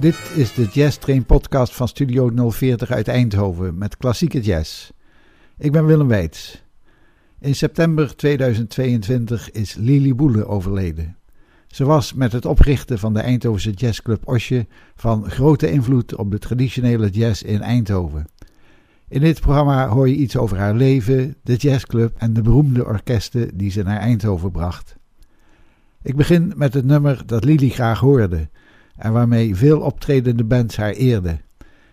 Dit is de Jazz Train podcast van Studio 040 uit Eindhoven met klassieke jazz. Ik ben Willem Weits. In september 2022 is Lili Boele overleden. Ze was met het oprichten van de Eindhovense jazzclub Osje van grote invloed op de traditionele jazz in Eindhoven. In dit programma hoor je iets over haar leven, de jazzclub en de beroemde orkesten die ze naar Eindhoven bracht. Ik begin met het nummer dat Lili graag hoorde en waarmee veel optredende bands haar eerden.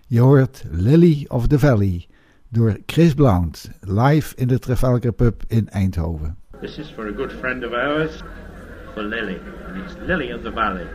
Je hoort Lily of the Valley door Chris Blount, live in de Trafalgar Pub in Eindhoven. This is for a good friend of ours, for Lily, and it's Lily of the Valley.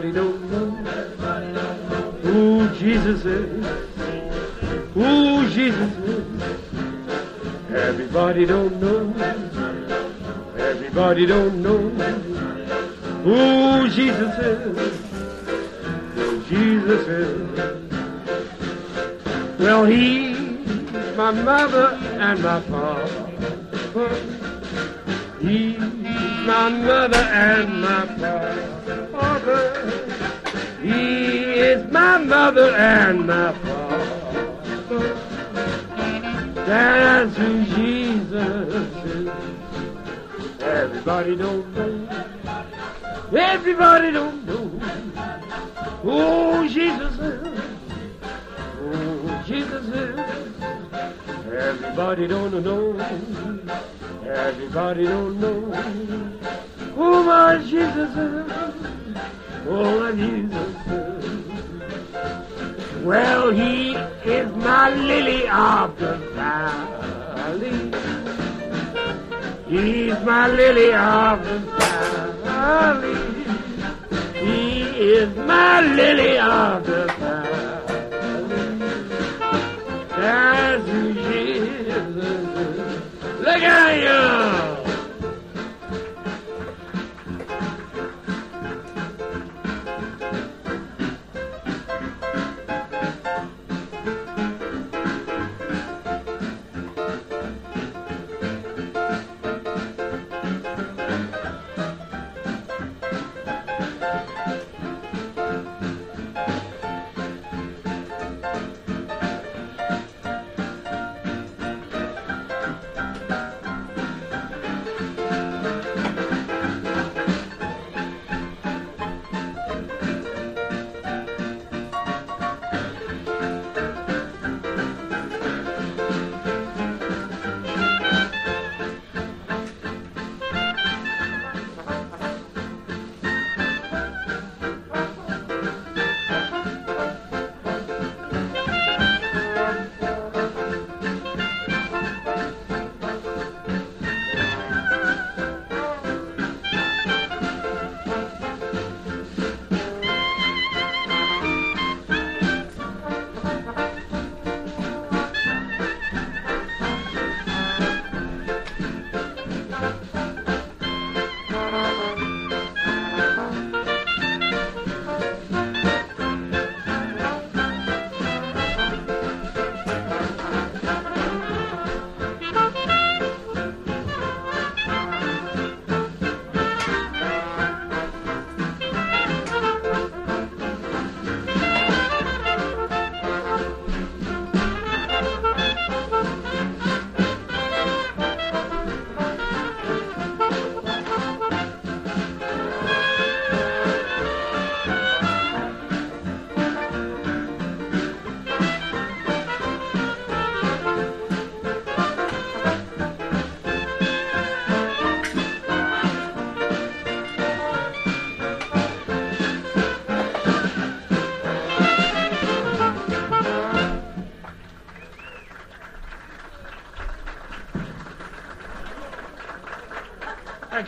Everybody don't know who Jesus is. Who Jesus is. Everybody don't know. Everybody don't know who Jesus is. Who Jesus is. Well, he's my mother and my father. Everybody don't know. Everybody don't know who Jesus is. Who Jesus is. Everybody don't know. Everybody don't know who my Jesus is. Oh, my Jesus is. Well, he is my lily of my lily of the valley. He is my lily of the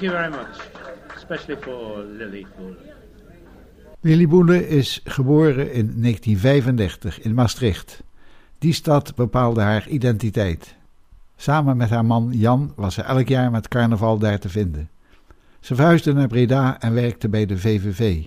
you very especially for Lily Buller. Lily Boele is geboren in 1935 in Maastricht. Die stad bepaalde haar identiteit. Samen met haar man Jan was ze elk jaar met carnaval daar te vinden. Ze verhuisde naar Breda en werkte bij de VVV.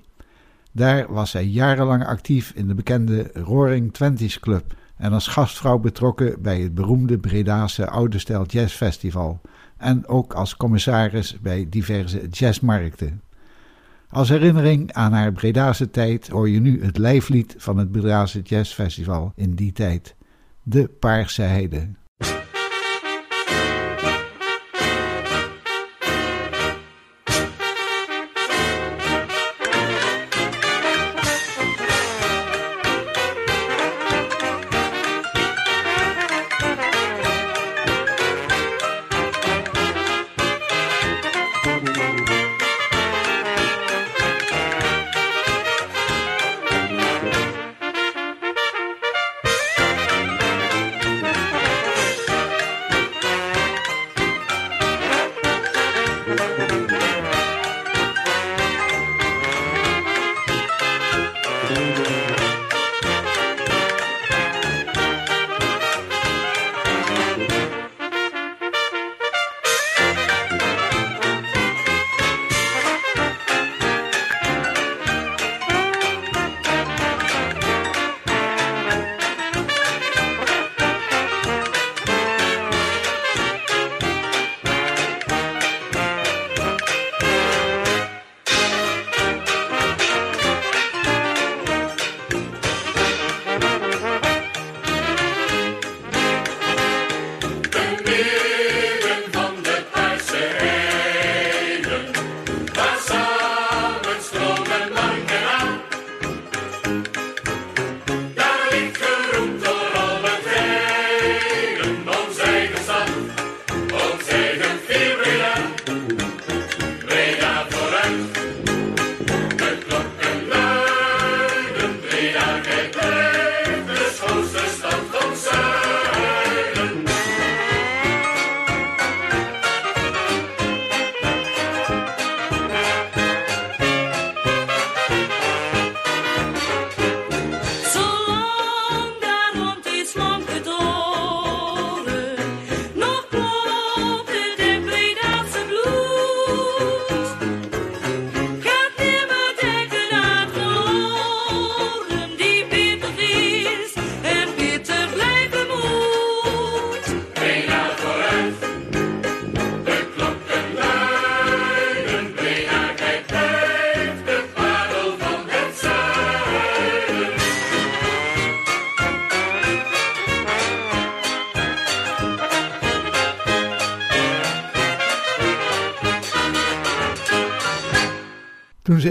Daar was zij jarenlang actief in de bekende Roaring Twenties Club en als gastvrouw betrokken bij het beroemde Bredaanse Oude Stijl Jazz Festival en ook als commissaris bij diverse jazzmarkten. Als herinnering aan haar Bredaanse tijd hoor je nu het lijflied van het Bredaanse Jazz Festival in die tijd, De Paarse Heide.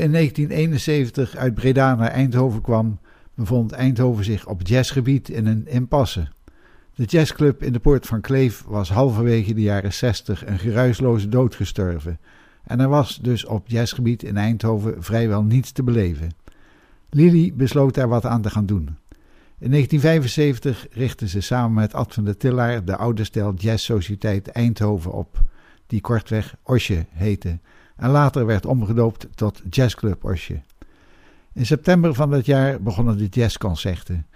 In 1971 uit Breda naar Eindhoven kwam, bevond Eindhoven zich op jazzgebied in een impasse. De jazzclub in de Poort van Kleef was halverwege de jaren 60 een geruisloze dood gestorven en er was dus op jazzgebied in Eindhoven vrijwel niets te beleven. Lily besloot daar wat aan te gaan doen. In 1975 richtte ze samen met Ad van der Tillaar de oude stijl Jazz Sociëteit Eindhoven op, die kortweg Osje heette en later werd omgedoopt tot Jazzclub Osje. In september van dat jaar begonnen de jazzconcerten.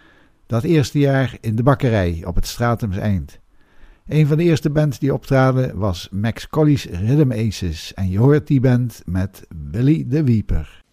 Dat eerste jaar in de bakkerij op het Stratums Eind. Een van de eerste bands die optraden was Max Colley's Rhythm Aces en je hoort die band met Billy de Weeper.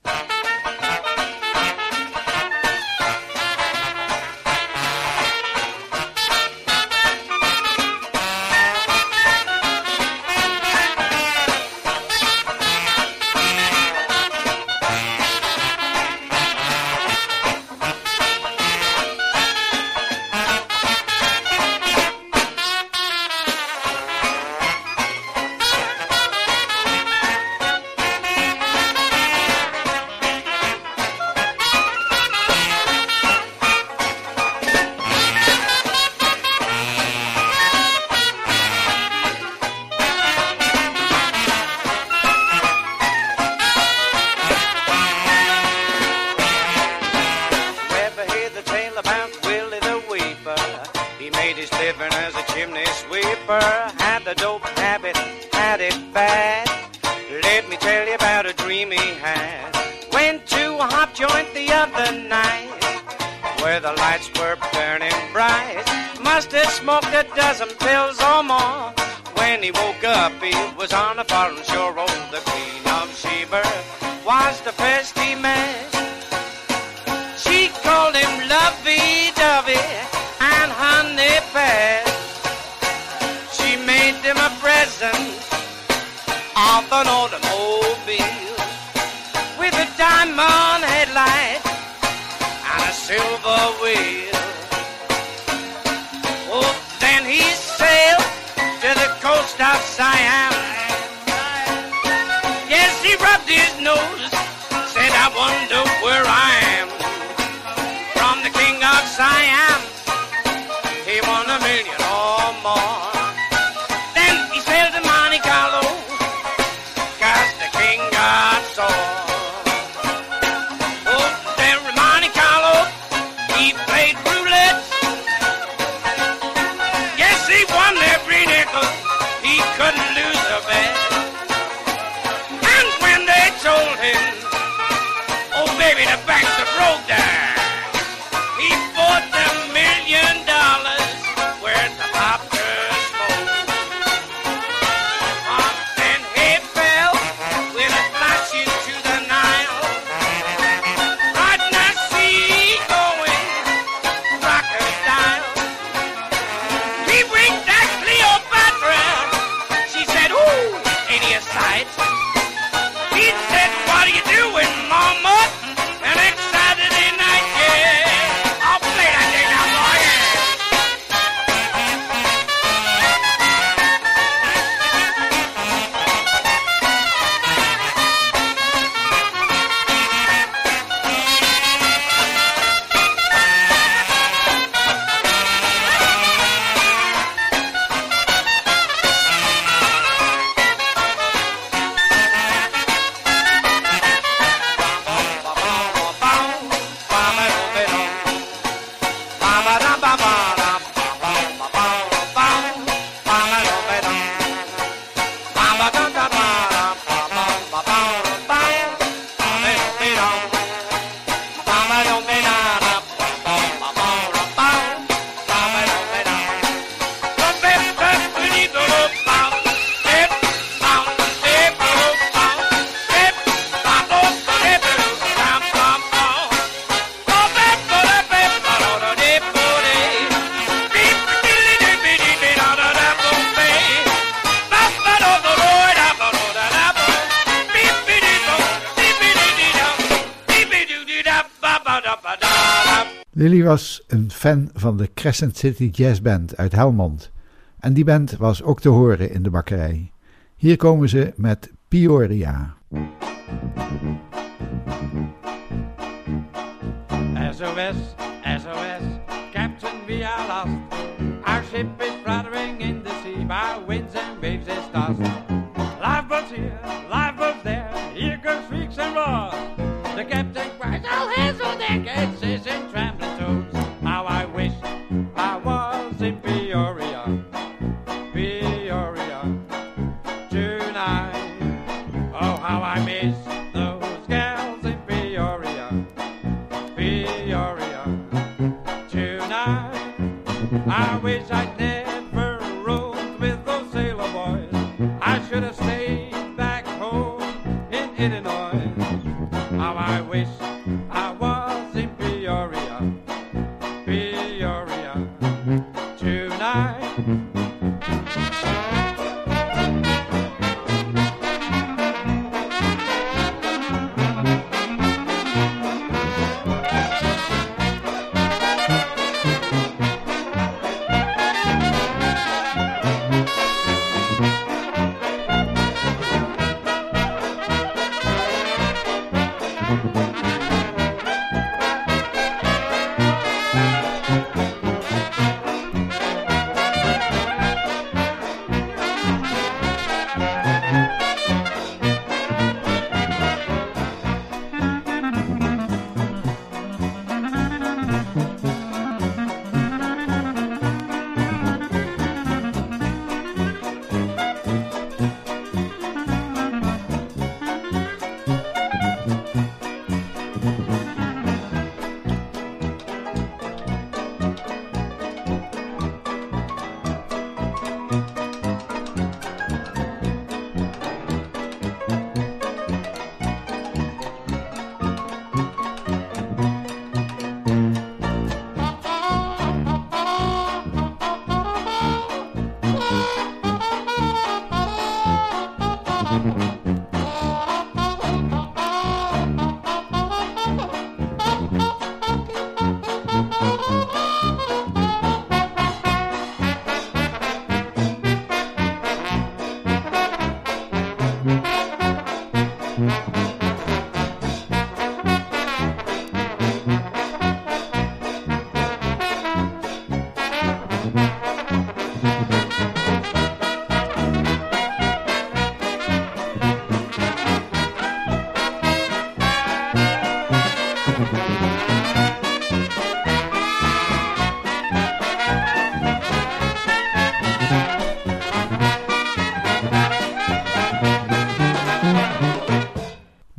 Must have smoked a dozen pills or more. When he woke up, he was on a foreign shore. Oh, the Queen of Sheba was the first he met. She called him lovey-dovey and honey pet. She made him a present of an automobile with a diamond headlight and a silver wheel. Of Siam. Yes, he rubbed his nose, said, I wonder where I am. Fan van de Crescent City Jazz Band uit Helmond. En die band was ook te horen in de bakkerij. Hier komen ze met Peoria. SOS, SOS, Captain, we are lost. Our ship is fluttering in the sea by winds and waves it's tossed. Lifeboats here,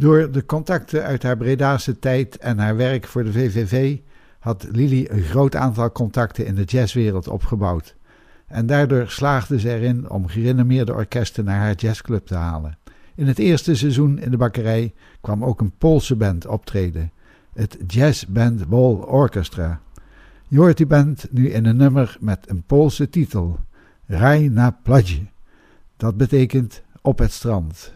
Door de contacten uit haar Bredaanse tijd en haar werk voor de VVV had Lili een groot aantal contacten in de jazzwereld opgebouwd. En daardoor slaagde ze erin om gerenommeerde orkesten naar haar jazzclub te halen. In het eerste seizoen in de bakkerij kwam ook een Poolse band optreden, het Jazz Band Ball Orchestra. Je hoort die band nu in een nummer met een Poolse titel, Raj na Pladje. Dat betekent op het strand.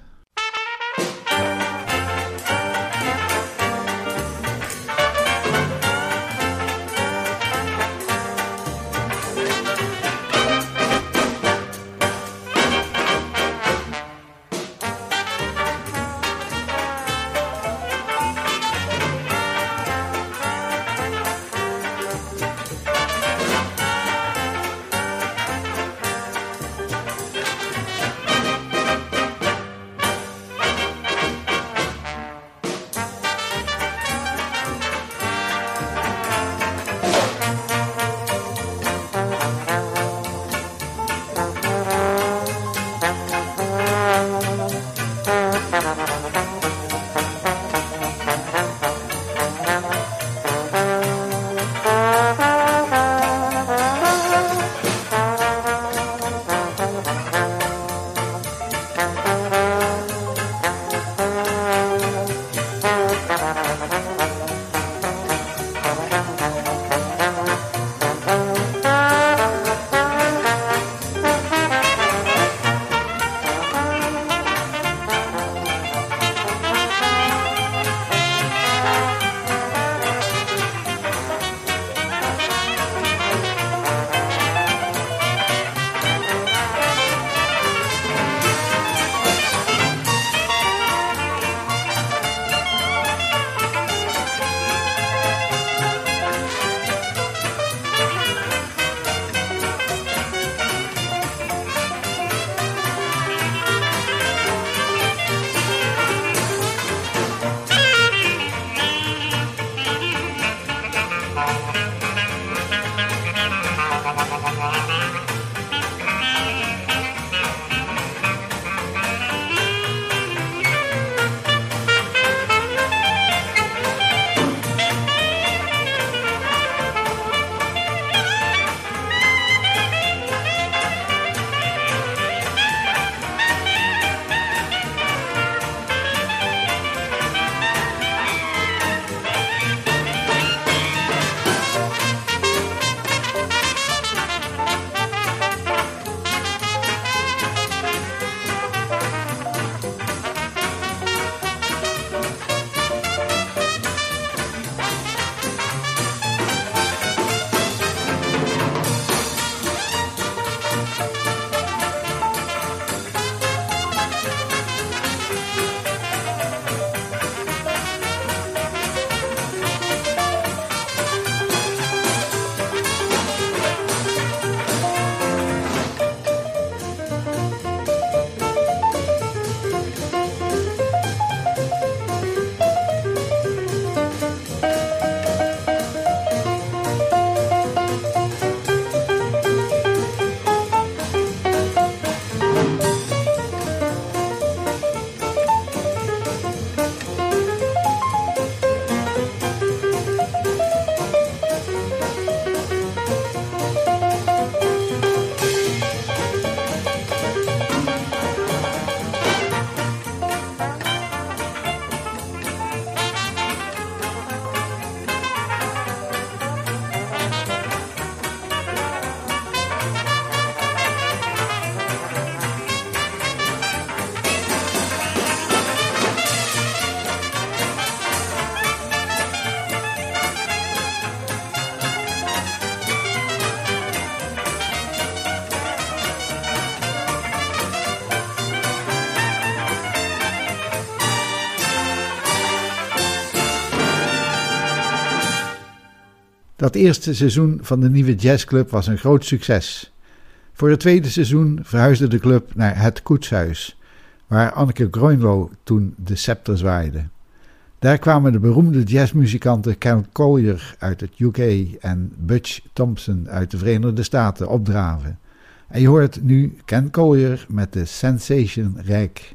Dat eerste seizoen van de nieuwe jazzclub was een groot succes. Voor het tweede seizoen verhuisde de club naar het Koetshuis, waar Anneke Groenlo toen de scepter zwaaide. Daar kwamen de beroemde jazzmuzikanten Ken Collier uit het UK en Butch Thompson uit de Verenigde Staten opdraven. En je hoort nu Ken Collier met de Sensation Rijk.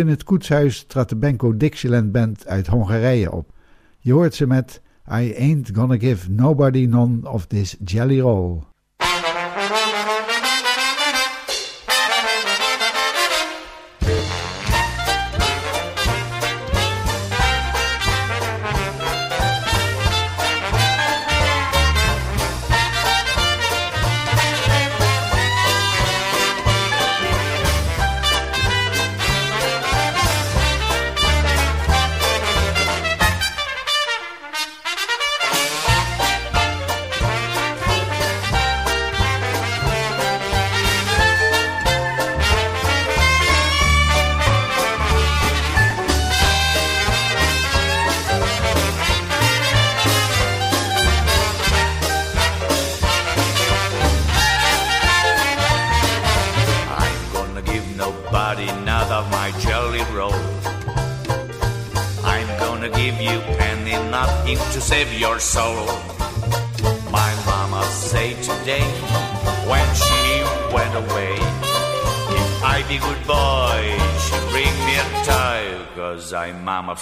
In het koetshuis trad de Benko Dixieland Band uit Hongarije op. Je hoort ze met I ain't gonna give nobody none of this jelly roll.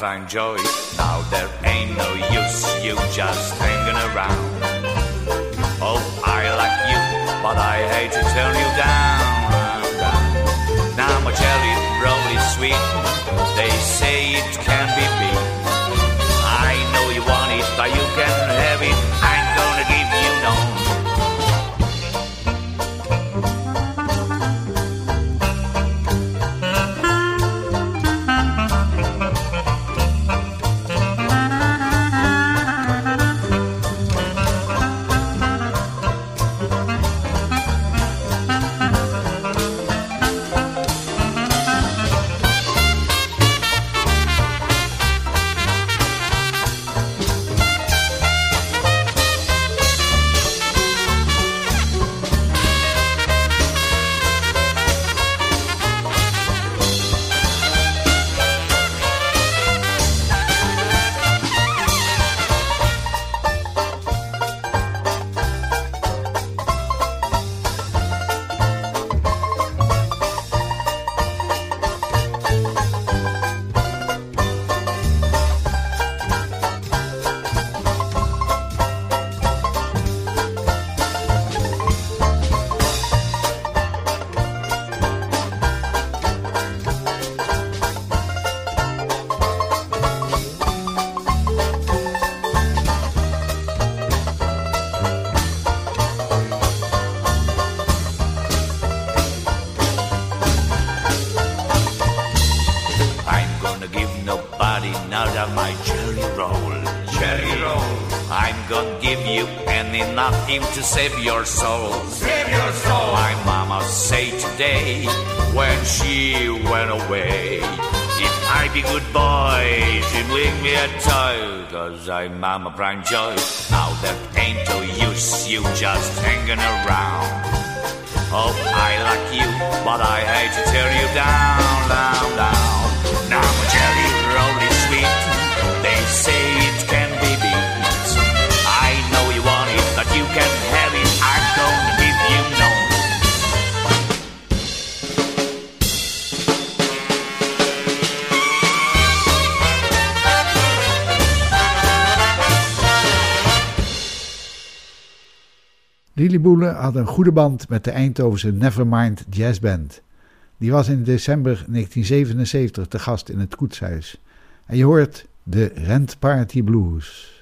I'm Joey. Save your soul. Save your soul. My mama say today when she went away. If I be good boy, she'd bring me a toy. Cause I'm mama prime joy. Now that ain't no use, you just hanging around. Oh, I like you, but I hate to tear you down, down, down. Lili Boele had een goede band met de Eindhovense Nevermind Jazz Band. Die was in december 1977 te gast in het Koetshuis. En je hoort de Rent Party Blues.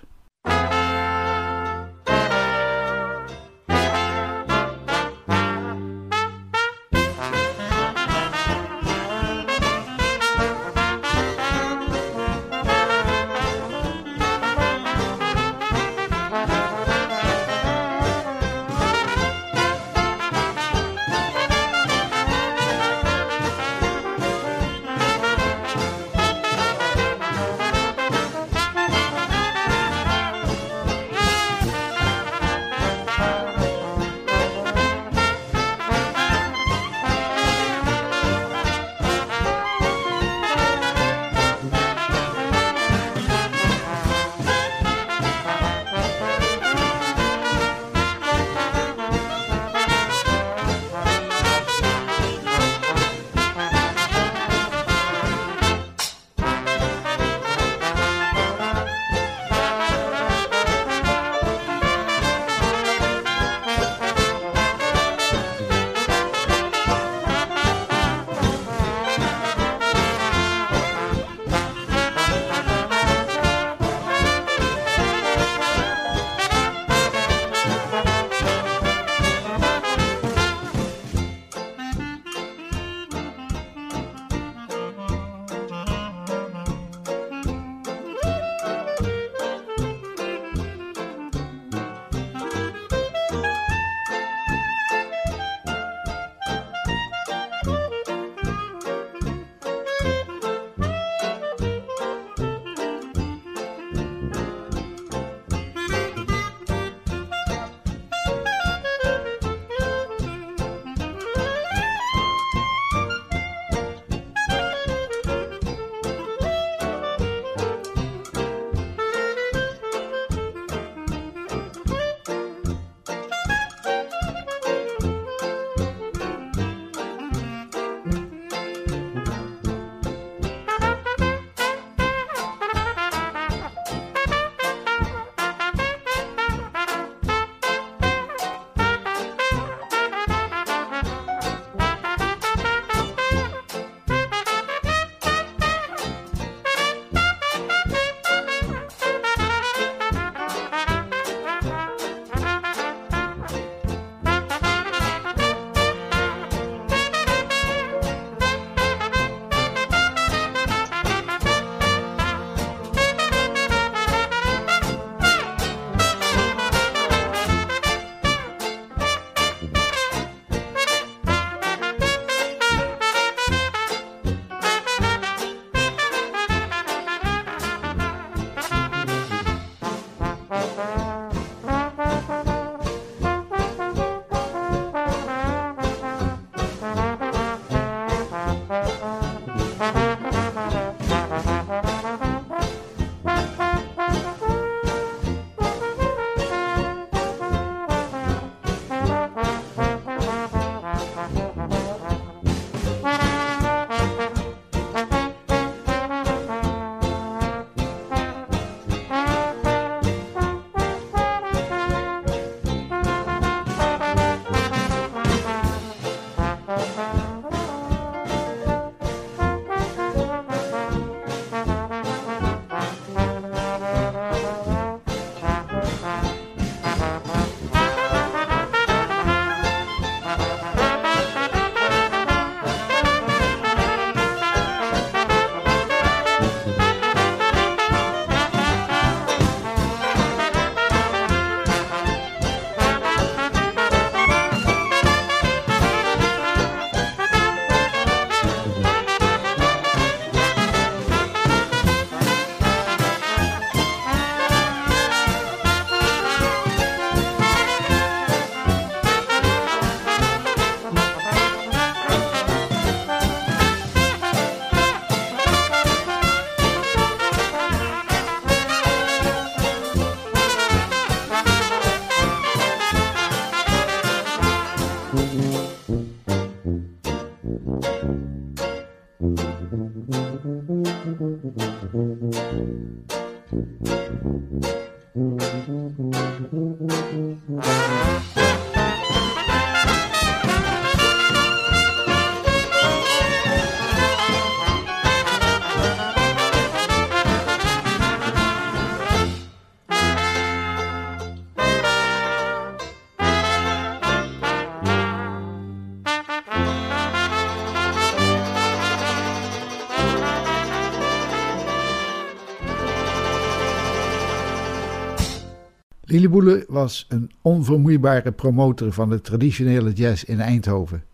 Willy Boele was een onvermoeibare promotor van de traditionele jazz in Eindhoven.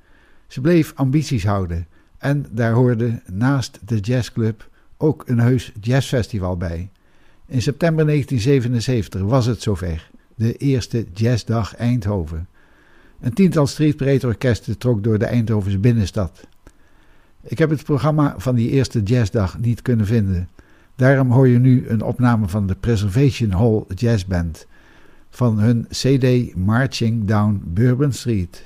Ze bleef ambities houden en daar hoorde naast de jazzclub ook een heus jazzfestival bij. In september 1977 was het zover, de eerste Jazzdag Eindhoven. Een tiental streetbreed orkesten trok door de Eindhovense binnenstad. Ik heb het programma van die eerste jazzdag niet kunnen vinden. Daarom hoor je nu een opname van de Preservation Hall Jazz Band, van hun CD Marching Down Bourbon Street.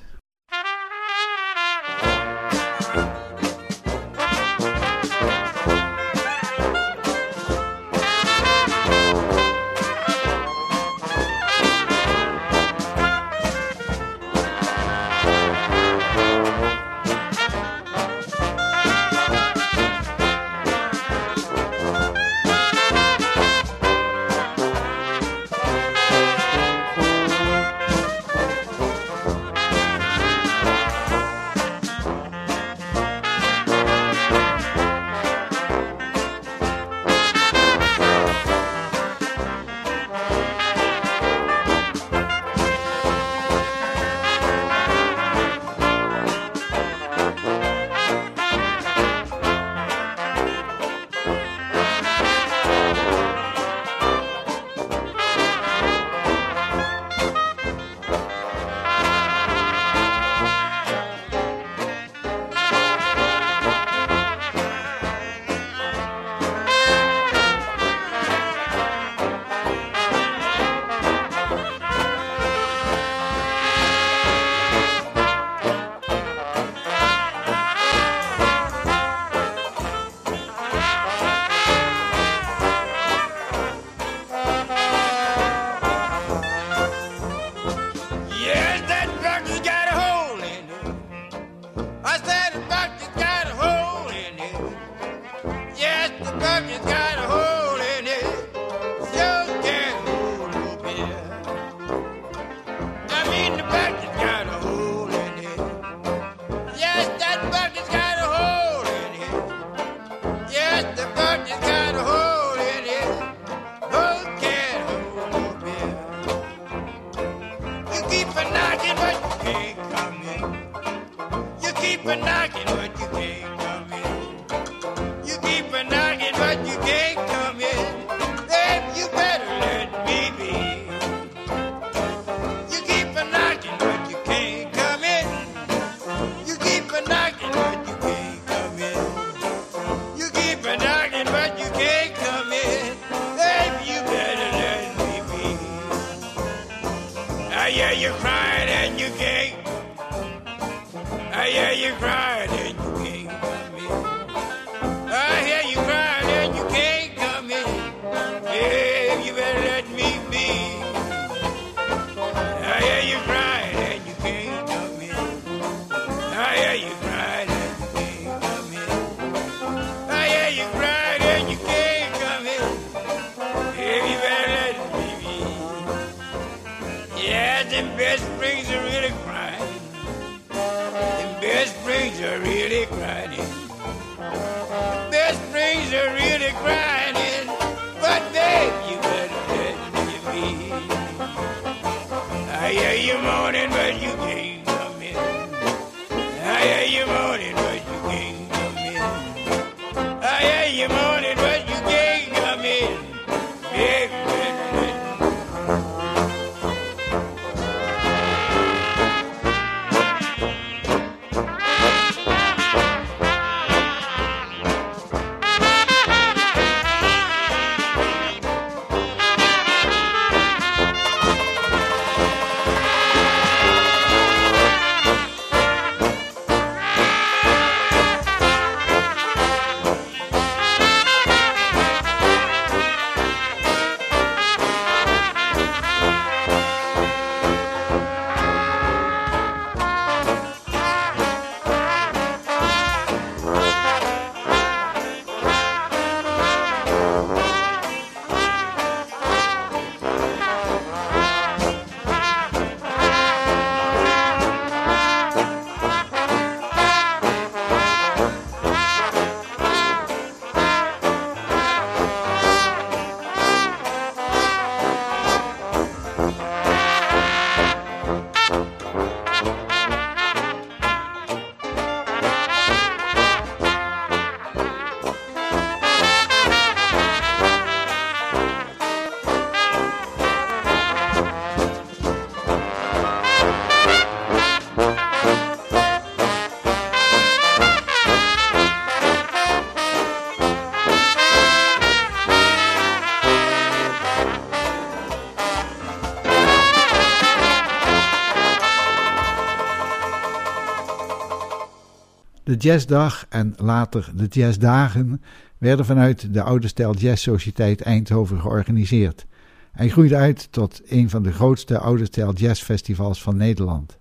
Jazzdag en later de Jazzdagen werden vanuit de Oude Stijl Jazz Sociëteit Eindhoven georganiseerd. Hij groeide uit tot een van de grootste Oude Stijl Jazzfestivals van Nederland.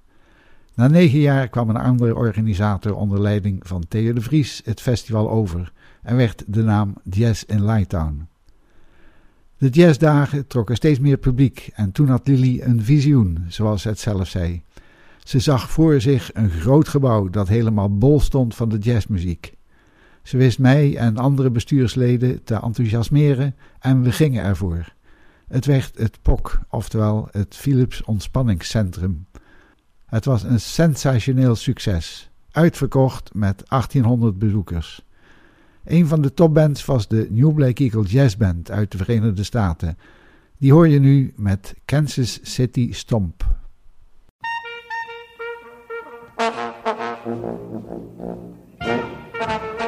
Na negen jaar kwam een andere organisator onder leiding van Theo de Vries het festival over en werd de naam Jazz in Lighttown. De jazzdagen trokken steeds meer publiek en toen had Lily een visioen, zoals het zelf zei. Ze zag voor zich een groot gebouw dat helemaal bol stond van de jazzmuziek. Ze wist mij en andere bestuursleden te enthousiasmeren en we gingen ervoor. Het werd het POC, oftewel het Philips Ontspanningscentrum. Het was een sensationeel succes, uitverkocht met 1800 bezoekers. Een van de topbands was de New Black Eagle Jazz Band uit de Verenigde Staten. Die hoor je nu met Kansas City Stomp. Thank you.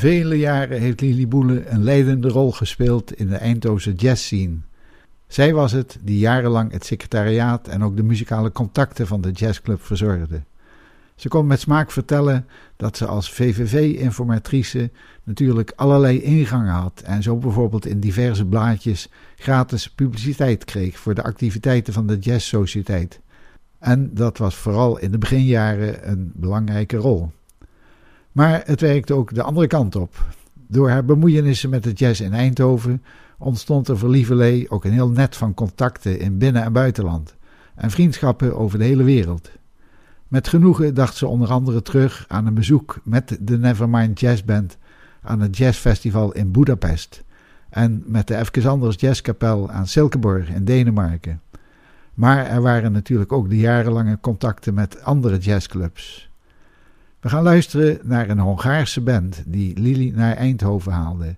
Vele jaren heeft Lili Boele een leidende rol gespeeld in de Eindhovense jazzscene. Zij was het die jarenlang het secretariaat en ook de muzikale contacten van de jazzclub verzorgde. Ze kon met smaak vertellen dat ze als VVV-informatrice natuurlijk allerlei ingangen had en zo bijvoorbeeld in diverse blaadjes gratis publiciteit kreeg voor de activiteiten van de Jazzsociëteit. En dat was vooral in de beginjaren een belangrijke rol. Maar het werkte ook de andere kant op. Door haar bemoeienissen met de jazz in Eindhoven ontstond er voor ook een heel net van contacten in binnen- en buitenland en vriendschappen over de hele wereld. Met genoegen dacht ze onder andere terug aan een bezoek met de Nevermind Jazz Band aan het jazzfestival in Budapest en met de Efkes Anders Jazzkapel aan Silkeborg in Denemarken. Maar er waren natuurlijk ook de jarenlange contacten met andere jazzclubs. We gaan luisteren naar een Hongaarse band die Lili naar Eindhoven haalde.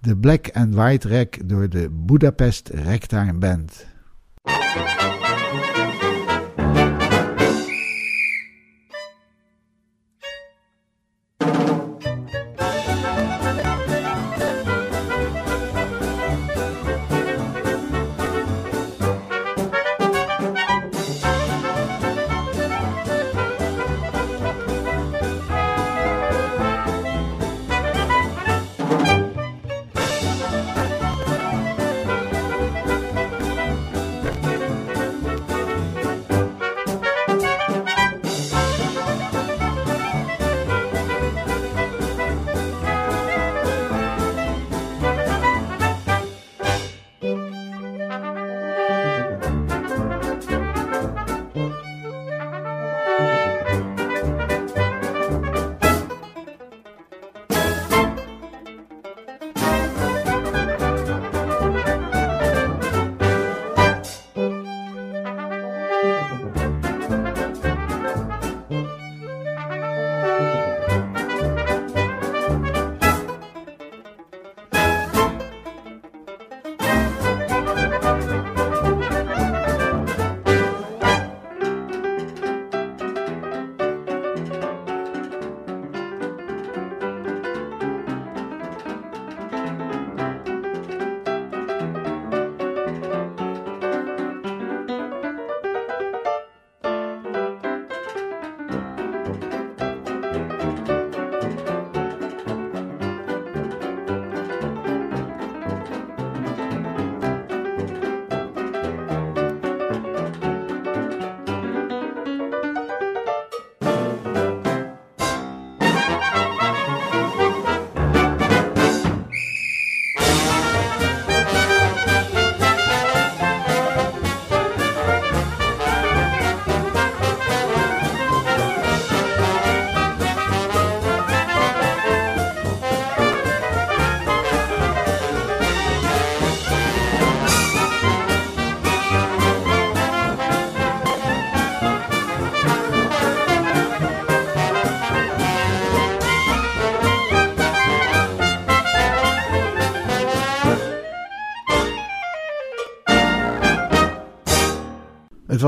De Black and White Rack door de Budapest Ragtime Band.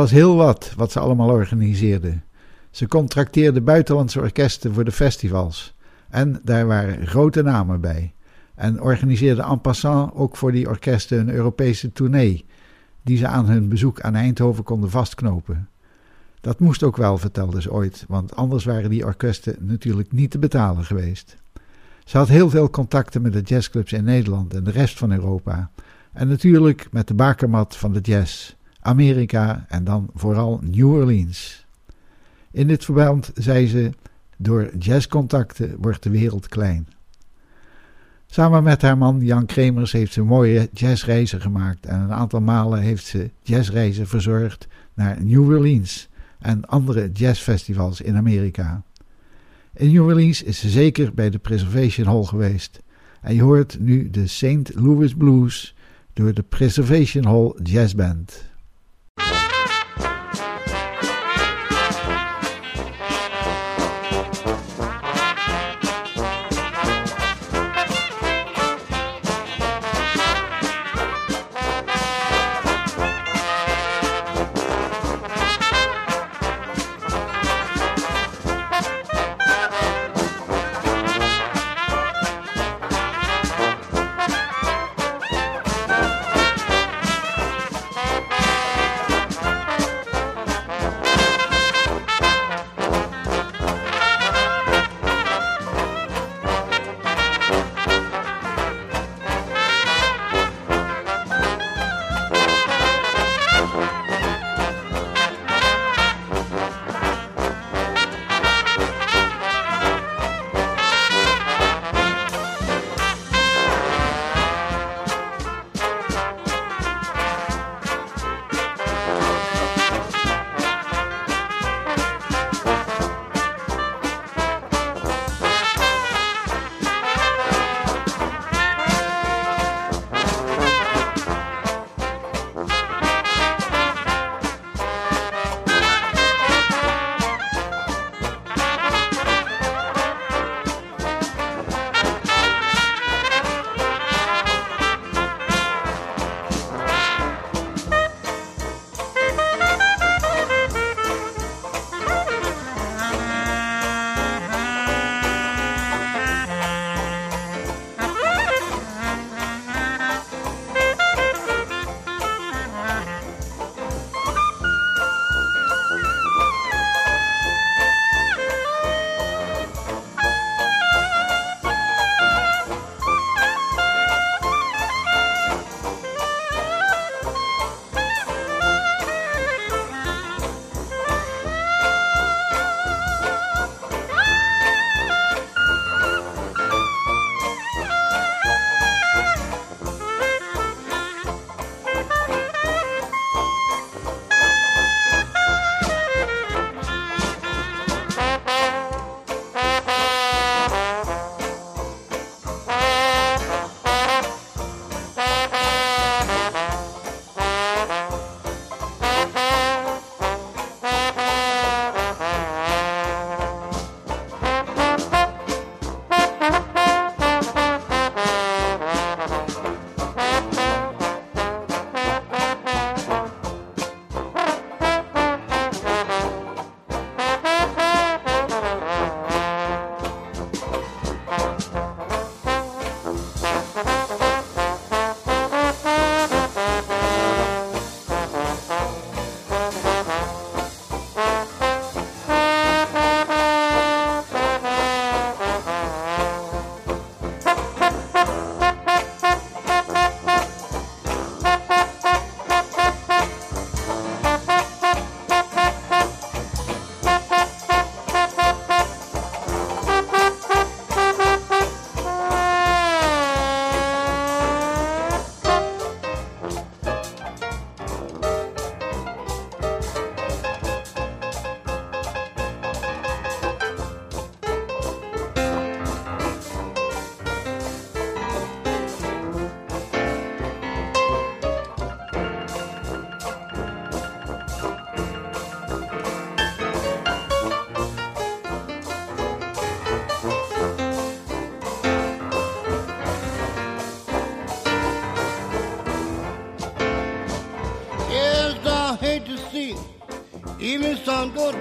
Was heel wat wat ze allemaal organiseerden. Ze contracteerden buitenlandse orkesten voor de festivals. En daar waren grote namen bij. En organiseerden en passant ook voor die orkesten een Europese tournee, die ze aan hun bezoek aan Eindhoven konden vastknopen. Dat moest ook wel, vertelde ze ooit, want anders waren die orkesten natuurlijk niet te betalen geweest. Ze had heel veel contacten met de jazzclubs in Nederland en de rest van Europa. En natuurlijk met de bakermat van de jazz. Amerika en dan vooral New Orleans. In dit verband zei ze: Door jazzcontacten wordt de wereld klein. Samen met haar man Jan Kremers heeft ze mooie jazzreizen gemaakt en een aantal malen heeft ze jazzreizen verzorgd naar New Orleans en andere jazzfestivals in Amerika. In New Orleans is ze zeker bij de Preservation Hall geweest en je hoort nu de St. Louis Blues door de Preservation Hall Jazz Band.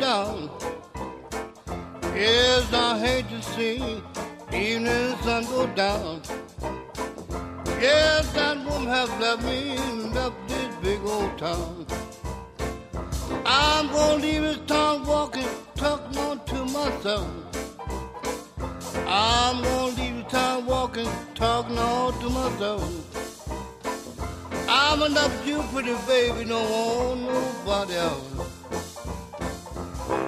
Down. Yes, I hate to see evening sun go down. Yes, that woman has left me, left this big old town. I'm gonna leave this town walking, talking on to myself. I'm gonna leave this town walking, talking all to myself. I'm enough you, pretty baby, no want nobody else.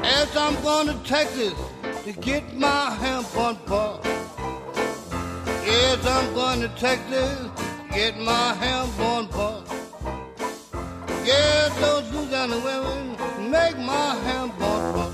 As I'm going to Texas to get my hemp on par. Yes, I'm going to Texas, to get my hemp on par. Yes, those Louisiana women make my hemp on par.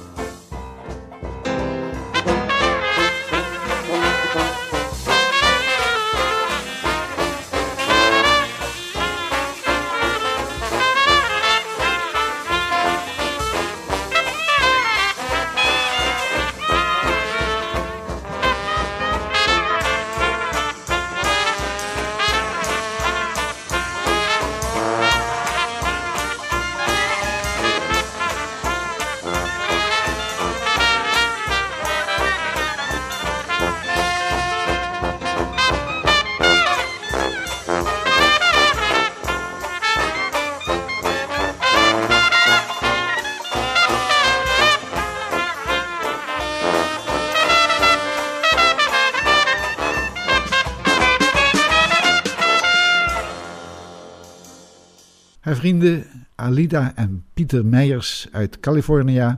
Haar vrienden Alida en Pieter Meijers uit Californië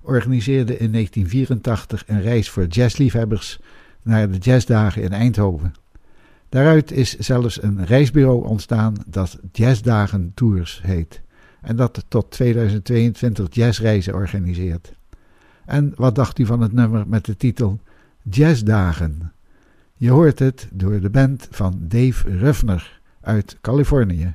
organiseerden in 1984 een reis voor jazzliefhebbers naar de jazzdagen in Eindhoven. Daaruit is zelfs een reisbureau ontstaan dat Jazzdagen Tours heet en dat tot 2022 jazzreizen organiseert. En wat dacht u van het nummer met de titel Jazzdagen? Je hoort het door de band van Dave Ruffner uit Californië.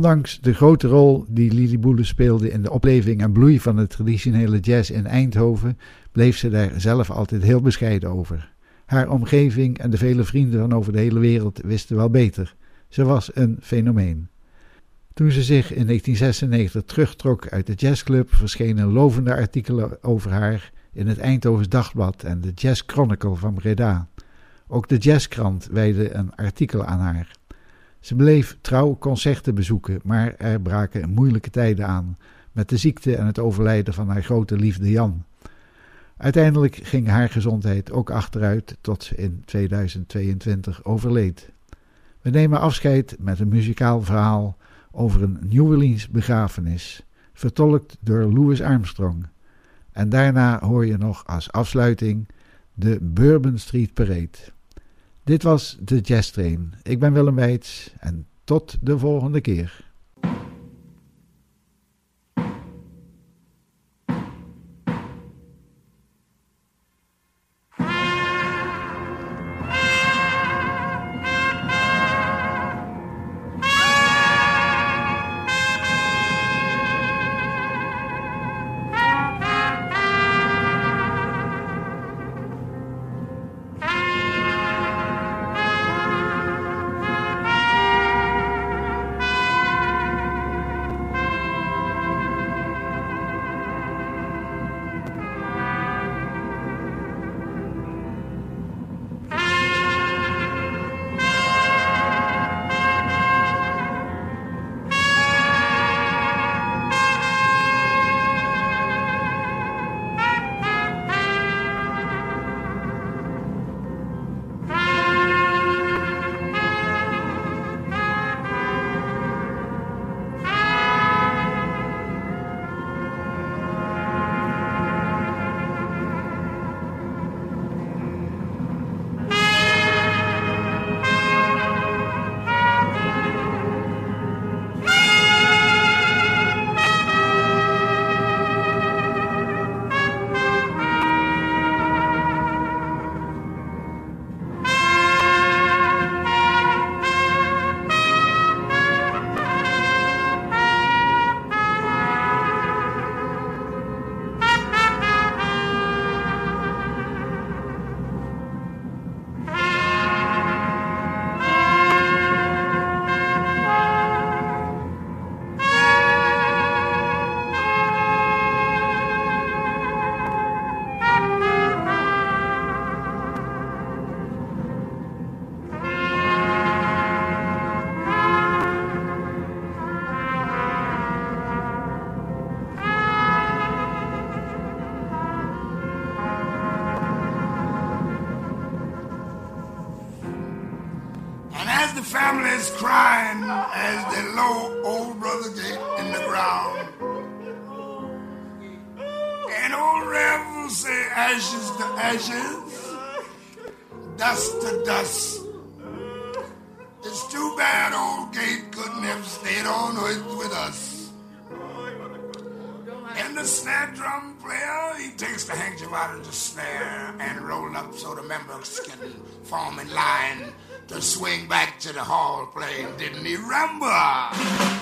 Ondanks de grote rol die Lili Boele speelde in de opleving en bloei van de traditionele jazz in Eindhoven, bleef ze daar zelf altijd heel bescheiden over. Haar omgeving en de vele vrienden van over de hele wereld wisten wel beter. Ze was een fenomeen. Toen ze zich in 1996 terugtrok uit de jazzclub, verschenen lovende artikelen over haar in het Eindhovens Dagblad en de Jazz Chronicle van Breda. Ook de jazzkrant wijde een artikel aan haar. Ze bleef trouw concerten bezoeken, maar er braken moeilijke tijden aan met de ziekte en het overlijden van haar grote liefde Jan. Uiteindelijk ging haar gezondheid ook achteruit tot ze in 2022 overleed. We nemen afscheid met een muzikaal verhaal over een New Orleans begrafenis, vertolkt door Louis Armstrong. En daarna hoor je nog als afsluiting de Bourbon Street Parade. Dit was de Jazz Train. Ik ben Willem Weits en tot de volgende keer. Swing back to the hall playing Didn't he remember?